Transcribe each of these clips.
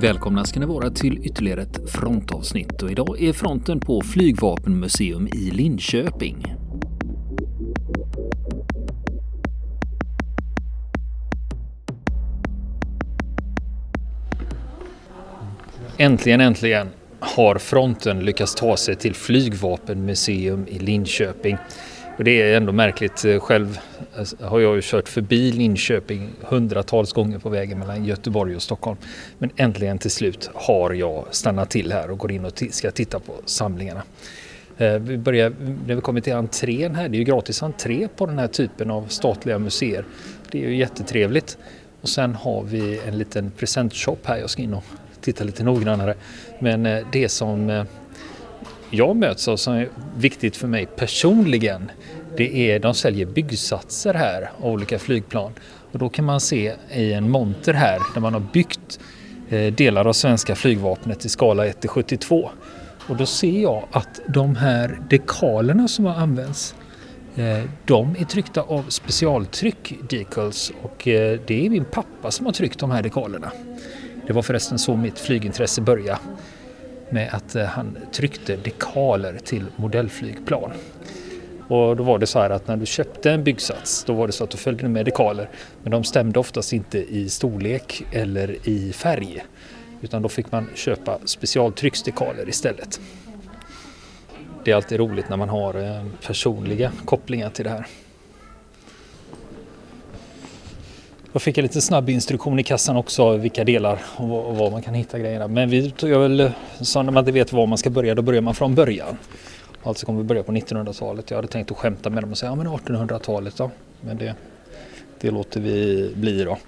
Välkomna ska ni vara till ytterligare ett frontavsnitt och idag är fronten på Flygvapenmuseum i Linköping. Äntligen, äntligen har fronten lyckats ta sig till Flygvapenmuseum i Linköping. Och det är ändå märkligt. Eh, själv Alltså, har jag ju kört förbi Linköping hundratals gånger på vägen mellan Göteborg och Stockholm. Men äntligen till slut har jag stannat till här och går in och ska titta på samlingarna. Eh, vi börjar, när vi kommer till entrén här, det är ju gratis entré på den här typen av statliga museer. Det är ju jättetrevligt. Och sen har vi en liten presentshop här, jag ska in och titta lite noggrannare. Men eh, det som eh, jag möts av som är viktigt för mig personligen det är de säljer byggsatser här av olika flygplan. Och då kan man se i en monter här där man har byggt eh, delar av svenska flygvapnet i skala 1 till 72. Och då ser jag att de här dekalerna som har använts eh, de är tryckta av specialtryck decals och eh, det är min pappa som har tryckt de här dekalerna. Det var förresten så mitt flygintresse började med att han tryckte dekaler till modellflygplan. Och då var det så här att när du köpte en byggsats då var det så att du följde med dekaler men de stämde oftast inte i storlek eller i färg utan då fick man köpa specialtrycksdekaler istället. Det är alltid roligt när man har eh, personliga kopplingar till det här. Jag fick en liten snabb instruktion i kassan också vilka delar och var man kan hitta grejerna. Men vi tog väl, så när man inte vet var man ska börja, då börjar man från början. Alltså kommer vi börja på 1900-talet. Jag hade tänkt att skämta med dem och säga ja men 1800-talet då. Men det, det låter vi bli då.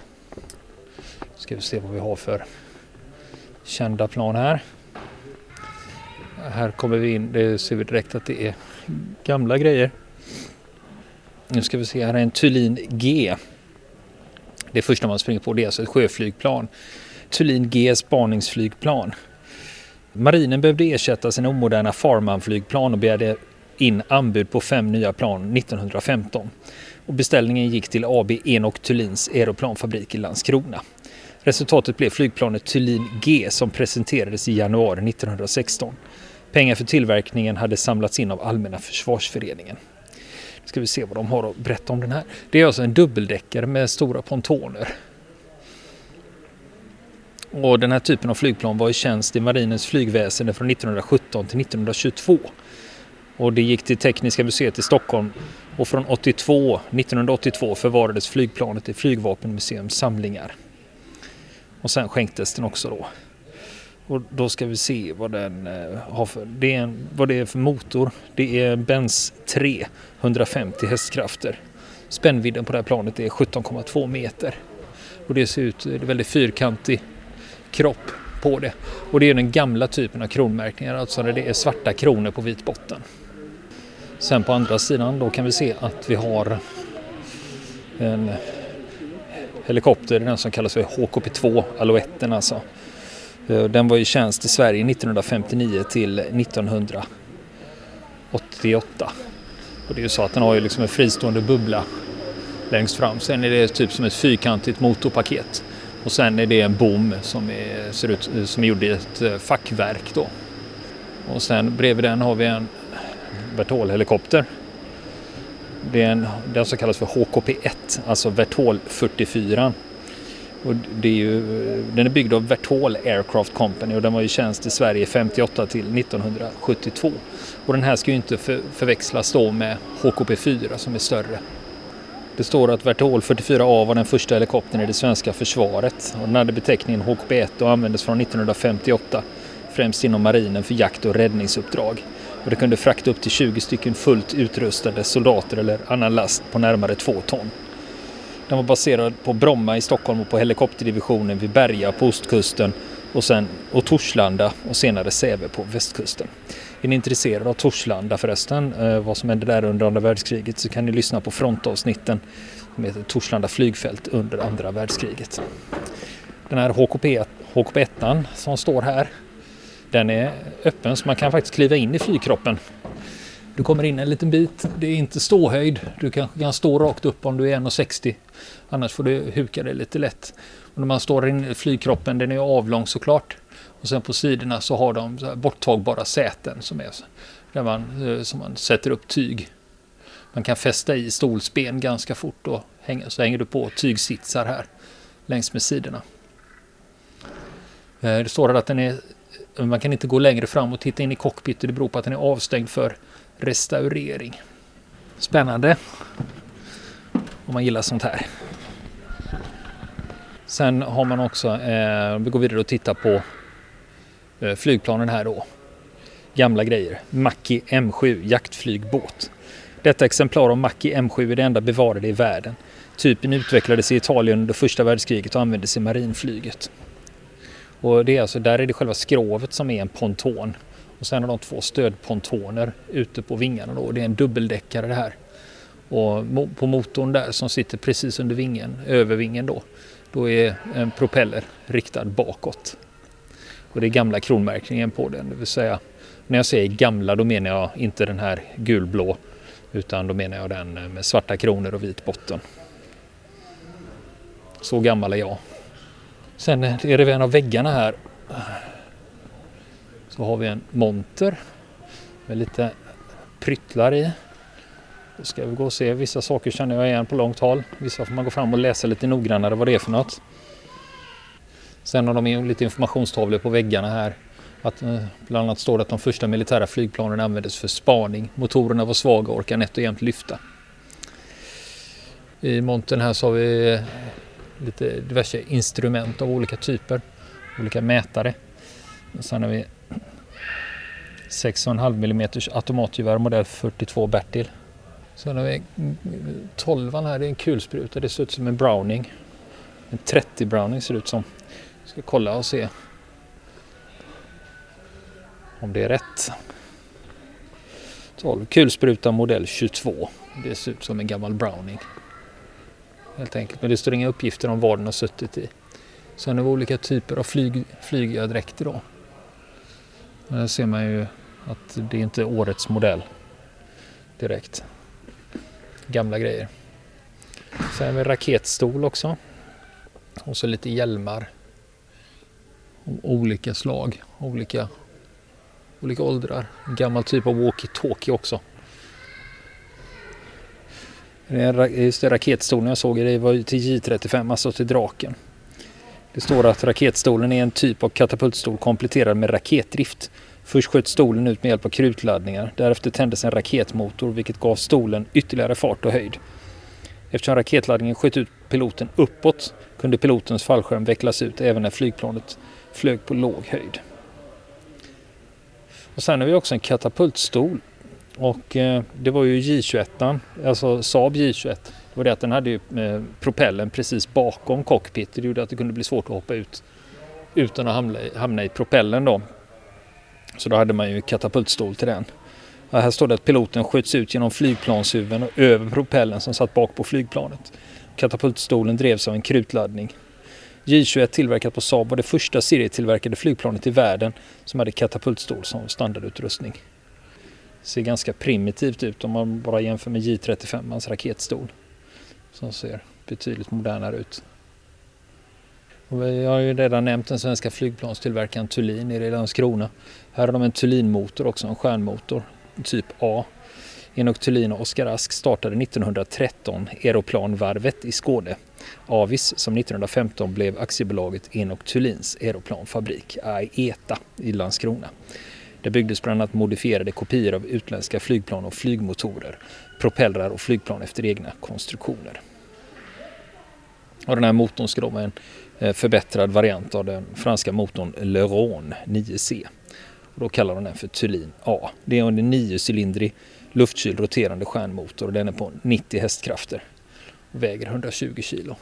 Ska vi se vad vi har för kända plan här. Här kommer vi in, det ser vi direkt att det är gamla grejer. Nu ska vi se, här är en Thulin G. Det första man springer på det är alltså ett sjöflygplan. Thulin G spaningsflygplan. Marinen behövde ersätta sina omoderna Farman-flygplan och begärde in anbud på fem nya plan 1915. Och beställningen gick till AB Enok Thulins aeroplanfabrik i Landskrona. Resultatet blev flygplanet Thulin G som presenterades i januari 1916. Pengar för tillverkningen hade samlats in av Allmänna försvarsföreningen. Nu ska vi se vad de har att berätta om den här. Det är alltså en dubbeldäckare med stora pontoner. Och den här typen av flygplan var i tjänst i marinens flygväsende från 1917 till 1922. Och det gick till Tekniska museet i Stockholm och från 82, 1982 förvarades flygplanet i Flygvapenmuseums samlingar. Och sen skänktes den också då. Och då ska vi se vad den eh, har för, det är en, vad det är för motor. Det är Benz 3, 150 hästkrafter. Spännvidden på det här planet är 17,2 meter. Och det ser ut, det är väldigt fyrkantig kropp på det. Och det är den gamla typen av kronmärkningar, alltså när det är svarta kronor på vit botten. Sen på andra sidan då kan vi se att vi har en helikopter, den som kallas för HKP2, Alouetten alltså. Eh, den var i tjänst i Sverige 1959 till 1988. Och det är ju så att den har ju liksom en fristående bubbla längst fram. Sen är det typ som ett fyrkantigt motorpaket. Och sen är det en bom som är, ser ut, som är gjord i ett eh, fackverk då. Och sen bredvid den har vi en Vertol-helikopter. Det är en, den som alltså kallas för HKP1, alltså Vertol 44. Och det är ju, den är byggd av Vertol Aircraft Company och den var i tjänst i Sverige 58 till 1972. Och den här ska ju inte för, förväxlas då med HKP4 som är större. Det står att Vertol 44A var den första helikoptern i det svenska försvaret och den hade beteckningen HKP-1 och användes från 1958 främst inom marinen för jakt och räddningsuppdrag. Och det kunde frakta upp till 20 stycken fullt utrustade soldater eller annan last på närmare 2 ton. Den var baserad på Bromma i Stockholm och på helikopterdivisionen vid Berga på ostkusten och, sen, och Torslanda och senare Säve på västkusten. Är ni intresserade av Torslanda förresten, eh, vad som hände där under andra världskriget så kan ni lyssna på frontavsnitten som heter Torslanda flygfält under andra världskriget. Den här HKP, HKP1 som står här, den är öppen så man kan faktiskt kliva in i flygkroppen. Du kommer in en liten bit, det är inte ståhöjd. Du kanske kan stå rakt upp om du är 1,60. Annars får du huka dig lite lätt. Och när man står in i flygkroppen, den är avlång såklart. Och sen på sidorna så har de så borttagbara säten som är där man, eh, som man sätter upp tyg. Man kan fästa i stolsben ganska fort och hänga, så hänger du på tygsitsar här längs med sidorna. Eh, det står här att den är, man kan inte gå längre fram och titta in i cockpit. Det beror på att den är avstängd för restaurering. Spännande om man gillar sånt här. Sen har man också, eh, vi går vidare och tittar på eh, flygplanen här då. Gamla grejer. Mackie M7 jaktflygbåt. Detta exemplar av Mackie M7 är det enda bevarade i världen. Typen utvecklades i Italien under första världskriget och användes i marinflyget. Och det är alltså, där är det själva skrovet som är en ponton. Och sen har de två stödpontoner ute på vingarna då. Det är en dubbeldäckare det här. Och på motorn där som sitter precis under vingen, övervingen då, då är en propeller riktad bakåt. Och det är gamla kronmärkningen på den, det vill säga när jag säger gamla då menar jag inte den här gulblå utan då menar jag den med svarta kronor och vit botten. Så gammal är jag. Sen är det vid en av väggarna här så har vi en monter med lite pryttlar i. Då ska vi gå och se. Vissa saker känner jag igen på långt håll. Vissa får man gå fram och läsa lite noggrannare vad det är för något. Sen har de lite informationstavlor på väggarna här. Att, eh, bland annat står det att de första militära flygplanen användes för spaning. Motorerna var svaga och orkade nätt och jämnt lyfta. I montern här så har vi eh, lite diverse instrument av olika typer. Olika mätare. Sen har vi 6,5 mm automatgevär modell 42 Bertil. Sen har vi 12 här, det är en kulspruta. Det ser ut som en Browning. En 30 Browning ser det ut som. Jag ska kolla och se om det är rätt. 12 kulspruta modell 22. Det ser ut som en gammal Browning. Helt enkelt, men det står inga uppgifter om vad den har suttit i. Sen har vi olika typer av flyg, flygdräkter då. Här ser man ju att det är inte årets modell direkt. Gamla grejer. Sen har vi raketstol också. Och så lite hjälmar. Olika slag, olika, olika åldrar. En gammal typ av walkie-talkie också. Just det, raketstolen jag såg det var till J35, alltså till Draken. Det står att raketstolen är en typ av katapultstol kompletterad med raketdrift. Först sköt stolen ut med hjälp av krutladdningar. Därefter tändes en raketmotor vilket gav stolen ytterligare fart och höjd. Eftersom raketladdningen sköt ut piloten uppåt kunde pilotens fallskärm vecklas ut även när flygplanet flög på låg höjd. Och sen har vi också en katapultstol. Och eh, det var ju J21, alltså Saab J21. Det var det att den hade ju eh, propellen precis bakom cockpit. Det gjorde att det kunde bli svårt att hoppa ut utan att hamna i, hamna i propellen då. Så då hade man ju katapultstol till den. Och här står det att piloten sköts ut genom flygplanshuven och över propellen som satt bak på flygplanet. Katapultstolen drevs av en krutladdning. J21 tillverkat på Saab var det första serietillverkade flygplanet i världen som hade katapultstol som standardutrustning. Ser ganska primitivt ut om man bara jämför med J35, hans raketstol. Som ser betydligt modernare ut. Vi har ju redan nämnt den svenska flygplanstillverkaren Thulin nere i Landskrona. Här har de en Thulin-motor också, en stjärnmotor, typ A. Enok Thulin och Oskar Ask startade 1913 Aeroplanvarvet i Skåne. Avis som 1915 blev aktiebolaget Enok Thulins aeroplanfabrik, AETA, i Landskrona. Det byggdes bland annat modifierade kopior av utländska flygplan och flygmotorer, propellrar och flygplan efter egna konstruktioner. Och den här motorn ska då vara en eh, förbättrad variant av den franska motorn Le Rhône 9C. Och då kallar de den för Thulin A. Det är en niocylindrig luftkyld roterande stjärnmotor och den är på 90 hästkrafter och väger 120 kilo.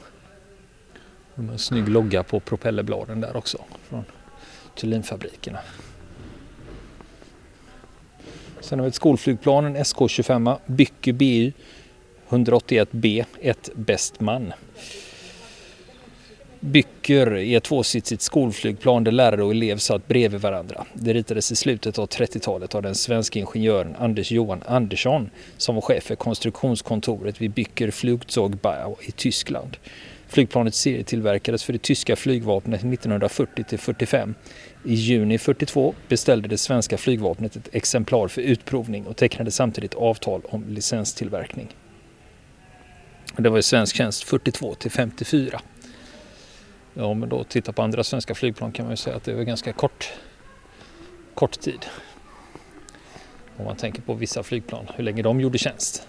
De har en snygg logga på propellerbladen där också från Thulinfabrikerna. Sen har vi ett skolflygplan, en SK25 Bycke BY 181B, ett bäst man. Bycker är ett tvåsitsigt skolflygplan där lärare och elev satt bredvid varandra. Det ritades i slutet av 30-talet av den svenska ingenjören Anders Johan Andersson som var chef för konstruktionskontoret vid Bycker Flugzeugbau i Tyskland. Flygplanet serietillverkades för det tyska flygvapnet 1940 till 45. I juni 42 beställde det svenska flygvapnet ett exemplar för utprovning och tecknade samtidigt avtal om licenstillverkning. Det var i svensk tjänst 42 till 54. Ja, om man då tittar på andra svenska flygplan kan man ju säga att det var ganska kort, kort tid. Om man tänker på vissa flygplan, hur länge de gjorde tjänst.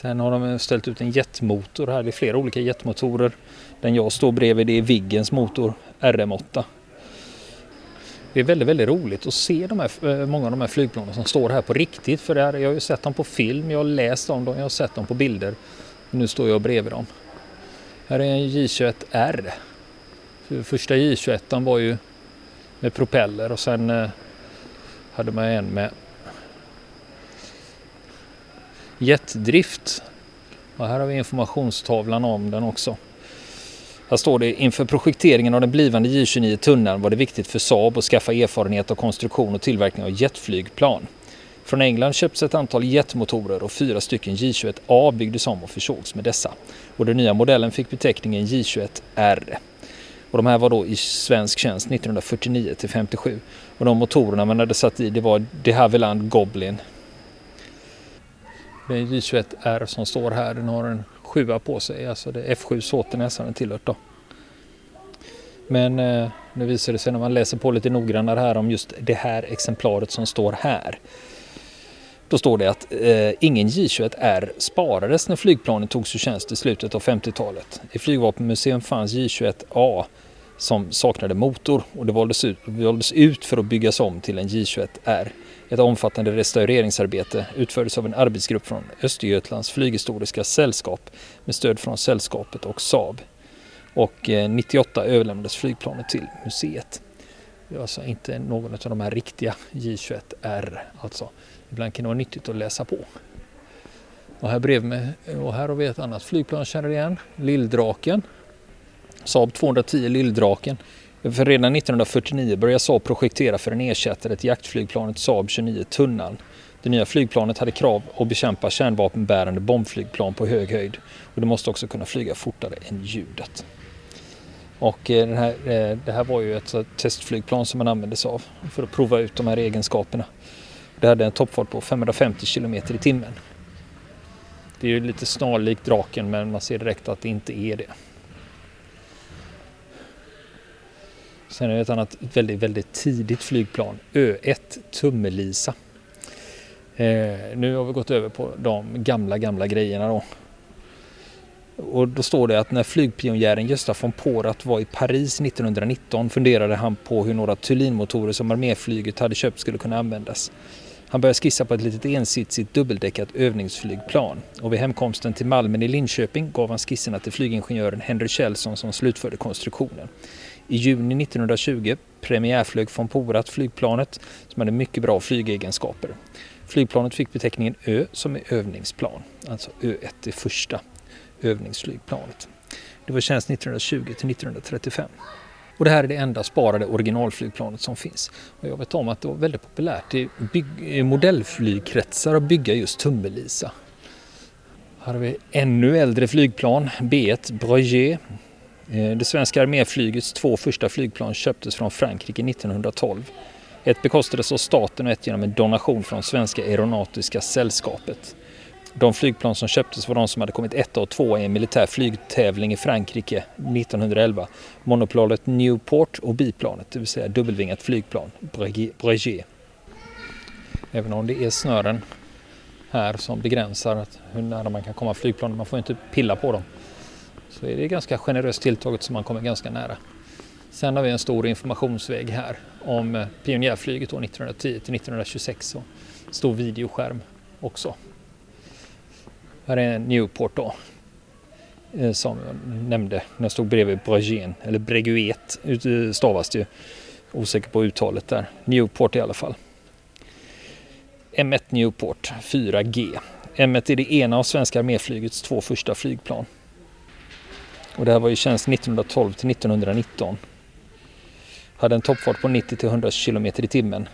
Sen har de ställt ut en jetmotor här. Det är flera olika jetmotorer. Den jag står bredvid det är Viggens motor RM8. Det är väldigt, väldigt roligt att se de här, eh, många av de här flygplanen som står här på riktigt. För här, jag har ju sett dem på film, jag har läst om dem, jag har sett dem på bilder. Nu står jag bredvid dem. Här är en J21R. Första J21 var ju med propeller och sen eh, hade man en med jetdrift. Och här har vi informationstavlan om den också. Här står det inför projekteringen av den blivande J29 tunneln var det viktigt för Saab att skaffa erfarenhet av konstruktion och tillverkning av jetflygplan. Från England köptes ett antal jetmotorer och fyra stycken J21A byggdes om och försågs med dessa. Och den nya modellen fick beteckningen J21R. Och de här var då i svensk tjänst 1949 till 57. Och de motorerna man hade satt i det var de Havilland Goblin det är J21R som står här. Den har en sjua på sig. Alltså det är F7 Såtenäs den tillhört då. Men eh, nu visar det sig när man läser på lite noggrannare här om just det här exemplaret som står här. Då står det att eh, ingen J21R sparades när flygplanet togs ur tjänst i slutet av 50-talet. I Flygvapenmuseum fanns J21A som saknade motor och det valdes ut, valdes ut för att byggas om till en J21R. Ett omfattande restaureringsarbete utfördes av en arbetsgrupp från Östergötlands flyghistoriska sällskap med stöd från sällskapet och Saab. Och eh, 98 överlämnades flygplanet till museet. Det är alltså inte någon av de här riktiga J21R alltså. Ibland kan det vara nyttigt att läsa på. Och här bredvid mig, och här har vi ett annat flygplan känner igen, Lilldraken. Saab 210 Lilldraken för redan 1949 började Saab projektera för en ersättare till jaktflygplanet Saab 29 Tunnan. Det nya flygplanet hade krav att bekämpa kärnvapenbärande bombflygplan på hög höjd och det måste också kunna flyga fortare än ljudet. Och eh, här, eh, det här var ju ett eh, testflygplan som man använde sig av för att prova ut de här egenskaperna. Det hade en toppfart på 550 km i timmen. Det är ju lite snarlikt Draken men man ser direkt att det inte är det. Sen är det ett annat väldigt, väldigt tidigt flygplan, Ö1 Tummelisa. Eh, nu har vi gått över på de gamla, gamla grejerna då. Och då står det att när flygpionjären Gösta von Porat var i Paris 1919 funderade han på hur några Thulinmotorer som arméflyget hade köpt skulle kunna användas. Han började skissa på ett litet ensitsigt dubbeldäckat övningsflygplan och vid hemkomsten till Malmen i Linköping gav han skisserna till flygingenjören Henry Kjellson som slutförde konstruktionen. I juni 1920 premiärflög von Porat flygplanet som hade mycket bra flygegenskaper. Flygplanet fick beteckningen Ö som är övningsplan, alltså Ö1 det första övningsflygplanet. Det var tjänst 1920 till 1935. Och det här är det enda sparade originalflygplanet som finns. Och jag vet om att det var väldigt populärt i, i modellflygkretsar att bygga just Tummelisa. Här har vi ännu äldre flygplan, B1 Breguet Eh, det svenska arméflygets två första flygplan köptes från Frankrike 1912. Ett bekostades av staten och ett genom en donation från Svenska Aeronautiska Sällskapet. De flygplan som köptes var de som hade kommit etta och tvåa i en militär flygtävling i Frankrike 1911. Monoplanet Newport och biplanet, det vill säga dubbelvingat flygplan, Breguet. Även om det är snören här som begränsar hur nära man kan komma flygplanen, man får inte pilla på dem så är det ganska generöst tilltaget så man kommer ganska nära. Sen har vi en stor informationsväg här om eh, pionjärflyget år 1910 till 1926 och stor videoskärm också. Här är en Newport då eh, som jag nämnde när jag stod bredvid Breguet, eller Breguet eh, stavas det ju. Osäker på uttalet där. Newport i alla fall. M1 Newport 4G. M1 är det ena av svenska arméflygets två första flygplan. Och det här var ju tjänst 1912 till 1919. Hade en toppfart på 90 till 100 km i timmen.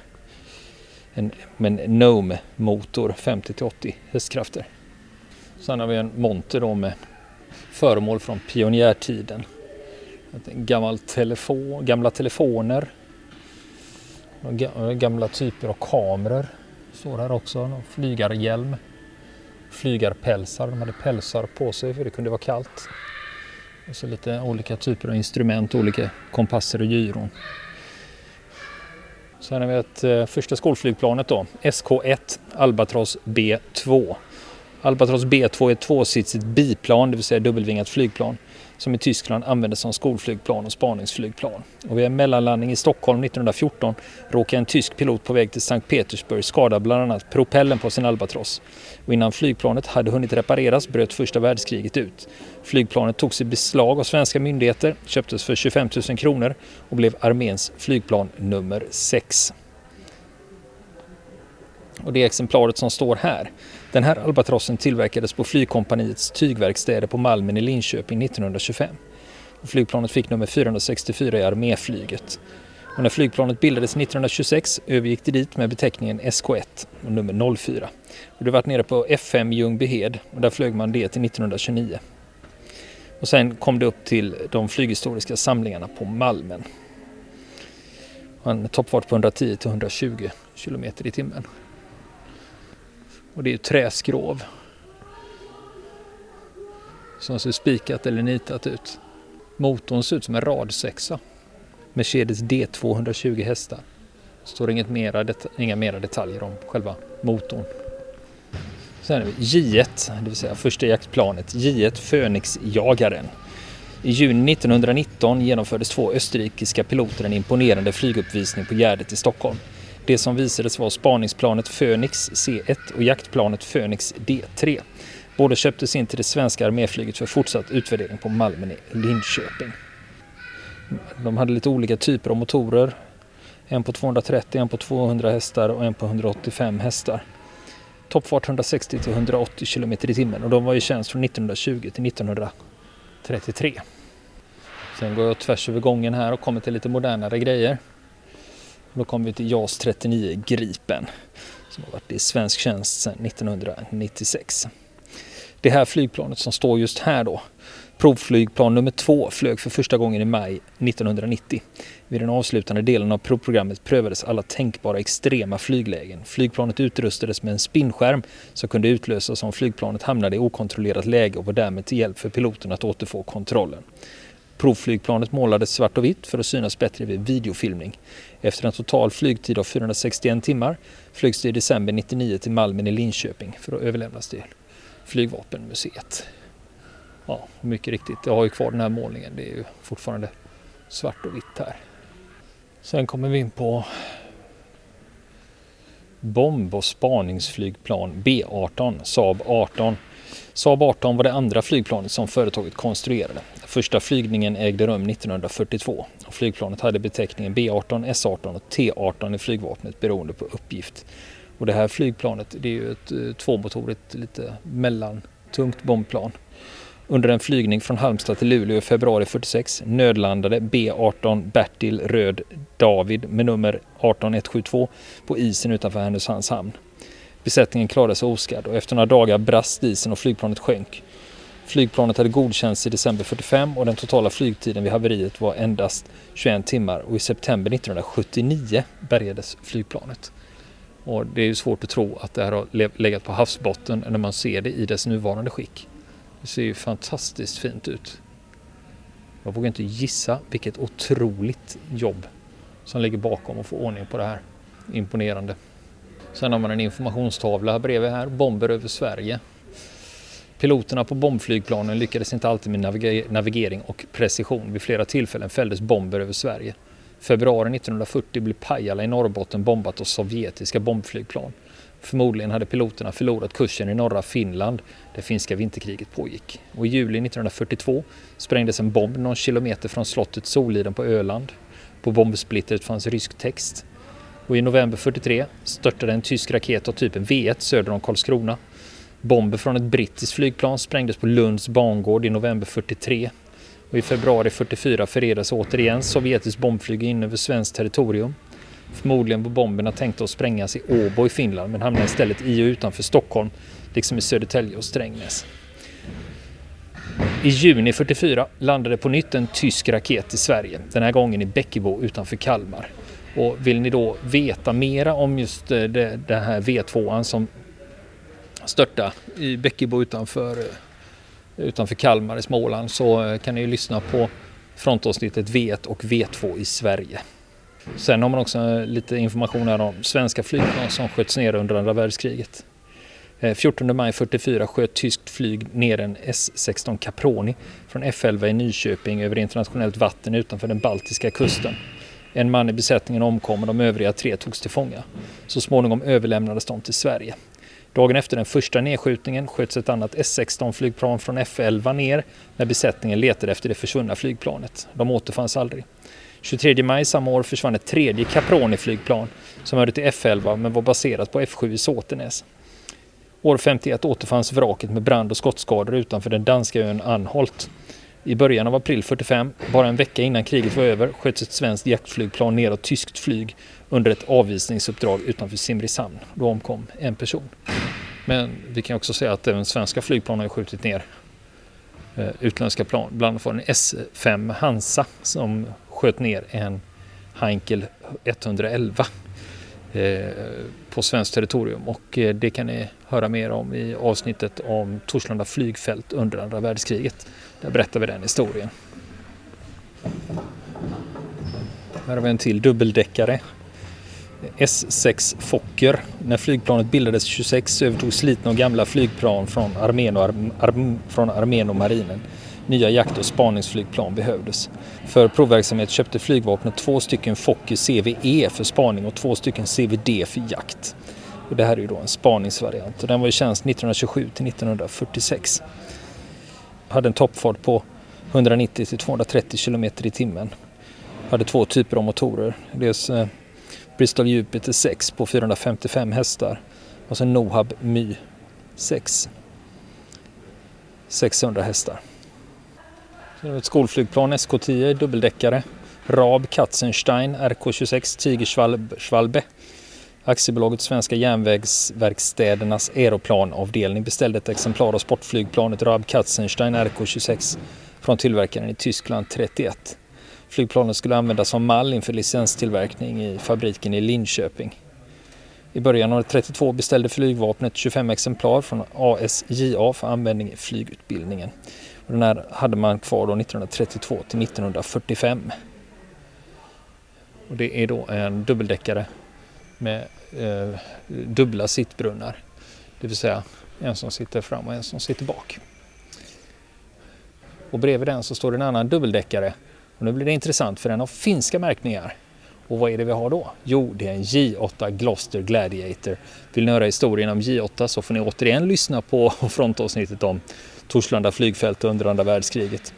En, med en Gnome-motor 50 till 80 hästkrafter. Sen har vi en monter då med föremål från pionjärtiden. Gammal telefon, gamla telefoner. Gamla typer av kameror. Står här också. Flygarhjälm. Flygarpälsar. De hade pälsar på sig för det kunde vara kallt. Och så lite olika typer av instrument, olika kompasser och gyron. Sen har vi ett eh, första skolflygplanet då, SK1 Albatross B2. Albatross B2 är ett tvåsitsigt biplan, det vill säga dubbelvingat flygplan som i Tyskland användes som skolflygplan och spaningsflygplan. Och vid en mellanlandning i Stockholm 1914 råkade en tysk pilot på väg till Sankt Petersburg skada bland annat propellen på sin Albatross. Och innan flygplanet hade hunnit repareras bröt första världskriget ut. Flygplanet togs i beslag av svenska myndigheter, köptes för 25 000 kronor och blev arméns flygplan nummer 6. Och det exemplaret som står här den här albatrossen tillverkades på flygkompaniets tygverkstäder på Malmen i Linköping 1925. Flygplanet fick nummer 464 i arméflyget. Och när flygplanet bildades 1926 övergick det dit med beteckningen SK1 och nummer 04. Och det var nere på F5 Ljungbyhed och där flög man det till 1929. Och sen kom det upp till de flyghistoriska samlingarna på Malmen. En toppfart på 110 till 120 km i timmen. Och det är träskrov. Som ser spikat eller nitat ut. Motorn ser ut som en radsexa. Mercedes D220 hästar. Står inget mera inga mera detaljer om själva motorn. Sen har vi J1, det vill säga första jaktplanet, J1 Phoenix-jagaren. I juni 1919 genomfördes två österrikiska piloter en imponerande flyguppvisning på Gärdet i Stockholm. Det som visades var spaningsplanet Phoenix C1 och jaktplanet Phoenix D3. Båda köptes in till det svenska arméflyget för fortsatt utvärdering på Malmen i Linköping. De hade lite olika typer av motorer. En på 230, en på 200 hästar och en på 185 hästar. Toppfart 160 till 180 km i timmen och de var i tjänst från 1920 till 1933. Sen går jag tvärs över gången här och kommer till lite modernare grejer. Då kommer vi till JAS 39 Gripen som har varit i svensk tjänst sedan 1996. Det här flygplanet som står just här då, provflygplan nummer två, flög för första gången i maj 1990. Vid den avslutande delen av provprogrammet prövades alla tänkbara extrema flyglägen. Flygplanet utrustades med en spinnskärm som kunde utlösas om flygplanet hamnade i okontrollerat läge och var därmed till hjälp för piloten att återfå kontrollen. Provflygplanet målades svart och vitt för att synas bättre vid videofilmning. Efter en total flygtid av 461 timmar flygs det i december 1999 till Malmen i Linköping för att överlämnas till Flygvapenmuseet. Ja, mycket riktigt, jag har ju kvar den här målningen. Det är ju fortfarande svart och vitt här. Sen kommer vi in på bomb och spaningsflygplan B18, Saab 18 Saab 18 var det andra flygplanet som företaget konstruerade. Första flygningen ägde rum 1942 och flygplanet hade beteckningen B18, S18 och T18 i flygvapnet beroende på uppgift. Och det här flygplanet det är ju ett eh, tvåmotorigt lite mellantungt bombplan. Under en flygning från Halmstad till Luleå i februari 46 nödlandade B18 Bertil Röd David med nummer 18172 på isen utanför Härnösands hamn. Besättningen klarade sig oskadd och efter några dagar brast isen och flygplanet sjönk. Flygplanet hade godkänts i december 45 och den totala flygtiden vid haveriet var endast 21 timmar och i september 1979 bärgades flygplanet. Och det är ju svårt att tro att det här har legat på havsbotten när man ser det i dess nuvarande skick. Det ser ju fantastiskt fint ut. Jag vågar inte gissa vilket otroligt jobb som ligger bakom att få ordning på det här. Imponerande. Sen har man en informationstavla här bredvid här, bomber över Sverige. Piloterna på bombflygplanen lyckades inte alltid med navigering och precision. Vid flera tillfällen fälldes bomber över Sverige. Februari 1940 blev Pajala i Norrbotten bombat av sovjetiska bombflygplan. Förmodligen hade piloterna förlorat kursen i norra Finland där finska vinterkriget pågick. Och I juli 1942 sprängdes en bomb någon kilometer från slottet Soliden på Öland. På bombsplittret fanns rysk text och i november 43 störtade en tysk raket av typen V1 söder om Karlskrona. Bomber från ett brittiskt flygplan sprängdes på Lunds bangård i november 43. Och I februari 44 förredades återigen sovjetiskt bombflyg in över svenskt territorium. Förmodligen var bomberna tänkta att sprängas i Åbo i Finland men hamnade istället i och utanför Stockholm liksom i Södertälje och Strängnäs. I juni 44 landade på nytt en tysk raket i Sverige, den här gången i Bäckebo utanför Kalmar. Och vill ni då veta mera om just eh, det, det här V2 som störta i Bäckebo utanför, eh, utanför Kalmar i Småland så eh, kan ni lyssna på frontavsnittet V1 och V2 i Sverige. Sen har man också lite information här om svenska flygplan som sköts ner under andra världskriget. 14 maj 44 sköt tyskt flyg ner en S-16 Caproni från F11 i Nyköping över internationellt vatten utanför den baltiska kusten. En man i besättningen omkom och de övriga tre togs till fånga. Så småningom överlämnades de till Sverige. Dagen efter den första nedskjutningen sköts ett annat S16-flygplan från F11 ner när besättningen letade efter det försvunna flygplanet. De återfanns aldrig. 23 maj samma år försvann ett tredje Caproni-flygplan som hörde till F11 men var baserat på F7 i Såtenäs. År 51 återfanns vraket med brand och skottskador utanför den danska ön Anholt. I början av april 45, bara en vecka innan kriget var över, sköts ett svenskt jaktflygplan ner av tyskt flyg under ett avvisningsuppdrag utanför Simrishamn. Då omkom en person. Men vi kan också säga att även svenska flygplan har skjutit ner eh, utländska plan. Bland annat var det en S5 Hansa som sköt ner en Heinkel 111 eh, på svenskt territorium och eh, det kan ni höra mer om i avsnittet om Torslanda flygfält under andra världskriget. Där berättar vi den historien. Här har vi en till dubbeldäckare. S6 Fokker. När flygplanet bildades 26 övertog slitna och gamla flygplan från armén och, arm, arm, från armén och marinen. Nya jakt och spaningsflygplan behövdes. För provverksamhet köpte flygvapnet två stycken Fokker CVE för spaning och två stycken CVD för jakt. Och det här är ju då en spaningsvariant och den var i tjänst 1927 till 1946 hade en toppfart på 190 till 230 km i timmen. Hade två typer av motorer. Dels eh, Bristol Jupiter 6 på 455 hästar och sen Nohab My 6 600 hästar. Sen har vi ett skolflygplan SK10 dubbeldäckare. Raab Katzenstein RK26 Tigerschwalbe Aktiebolaget Svenska Järnvägsverkstädernas Aeroplanavdelning beställde ett exemplar av sportflygplanet Raab Katzenstein RK26 från tillverkaren i Tyskland 31. Flygplanet skulle användas som mall inför licenstillverkning i fabriken i Linköping. I början av 32 beställde flygvapnet 25 exemplar från ASJA för användning i flygutbildningen. den här hade man kvar då 1932 till 1945. Och det är då en dubbeldäckare med eh, dubbla sittbrunnar. Det vill säga en som sitter fram och en som sitter bak. Och bredvid den så står det en annan dubbeldäckare. Och nu blir det intressant för den har finska märkningar. Och vad är det vi har då? Jo, det är en J8 Gloster Gladiator. Vill ni höra historien om J8 så får ni återigen lyssna på frontavsnittet om Torslanda flygfält under andra världskriget.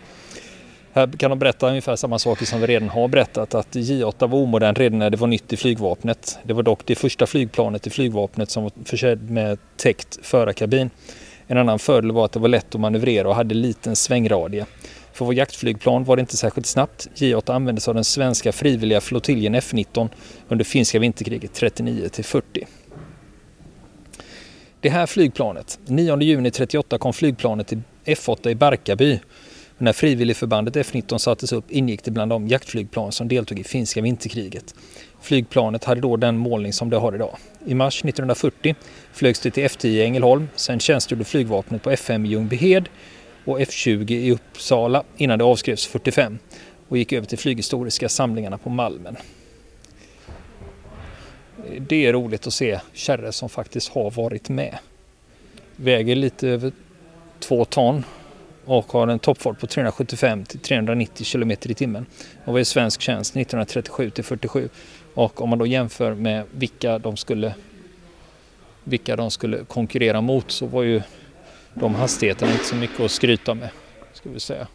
Här kan de berätta ungefär samma saker som vi redan har berättat att J8 var omodern redan när det var nytt i flygvapnet. Det var dock det första flygplanet i flygvapnet som var försedd med täckt förarkabin. En annan fördel var att det var lätt att manövrera och hade liten svängradie. För vår jaktflygplan var det inte särskilt snabbt. J8 användes av den svenska frivilliga flottiljen F19 under finska vinterkriget 39 till 40. Det här flygplanet, 9 juni 38 kom flygplanet till F8 i Barkarby när frivilligförbandet F19 sattes upp ingick det bland de jaktflygplan som deltog i finska vinterkriget. Flygplanet hade då den målning som det har idag. I mars 1940 flögs det till F10 i Ängelholm, sen tjänstgjorde flygvapnet på F5 i Ljungbyhed och F20 i Uppsala innan det avskrevs 45 och gick över till flyghistoriska samlingarna på Malmen. Det är roligt att se kärror som faktiskt har varit med. Väger lite över två ton och har en toppfart på 375 till 390 km i timmen och var i svensk tjänst 1937 till 47. Och om man då jämför med vilka de skulle vilka de skulle konkurrera mot så var ju de hastigheterna inte så mycket att skryta med. Ska vi säga.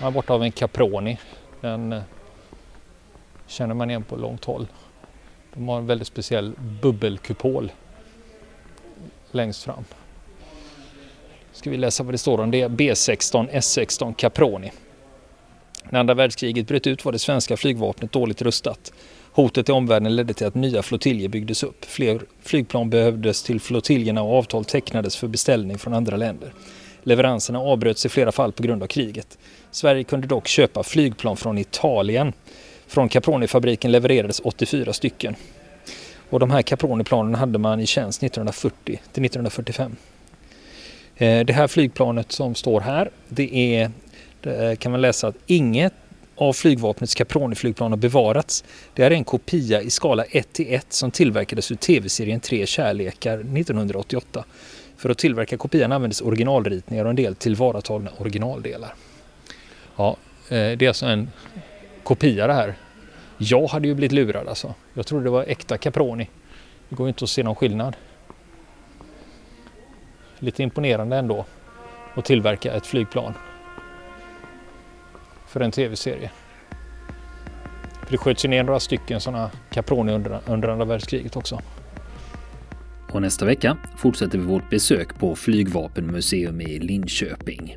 Här borta har vi en Caproni. Den eh, känner man igen på långt håll. De har en väldigt speciell bubbelkupol längst fram Ska vi läsa vad det står om det? B16 S16 Caproni. När andra världskriget bröt ut var det svenska flygvapnet dåligt rustat. Hotet i omvärlden ledde till att nya flottiljer byggdes upp. Fler flygplan behövdes till flottiljerna och avtal tecknades för beställning från andra länder. Leveranserna avbröts i flera fall på grund av kriget. Sverige kunde dock köpa flygplan från Italien. Från Caproni-fabriken levererades 84 stycken. Och de här Caproni-planen hade man i tjänst 1940 till 1945. Eh, det här flygplanet som står här, det är, det eh, kan man läsa att inget av flygvapnets Caproni-flygplan har bevarats. Det är en kopia i skala 1 till 1 som tillverkades ur tv-serien Tre kärlekar 1988. För att tillverka kopian användes originalritningar och en del tillvaratagna originaldelar. Ja, eh, det är alltså en kopia det här. Jag hade ju blivit lurad alltså. Jag trodde det var äkta Caproni. Det går ju inte att se någon skillnad. Lite imponerande ändå att tillverka ett flygplan för en tv-serie. det sköts ju ner några stycken sådana Caproni under, under andra världskriget också. Och nästa vecka fortsätter vi vårt besök på Flygvapenmuseum i Linköping.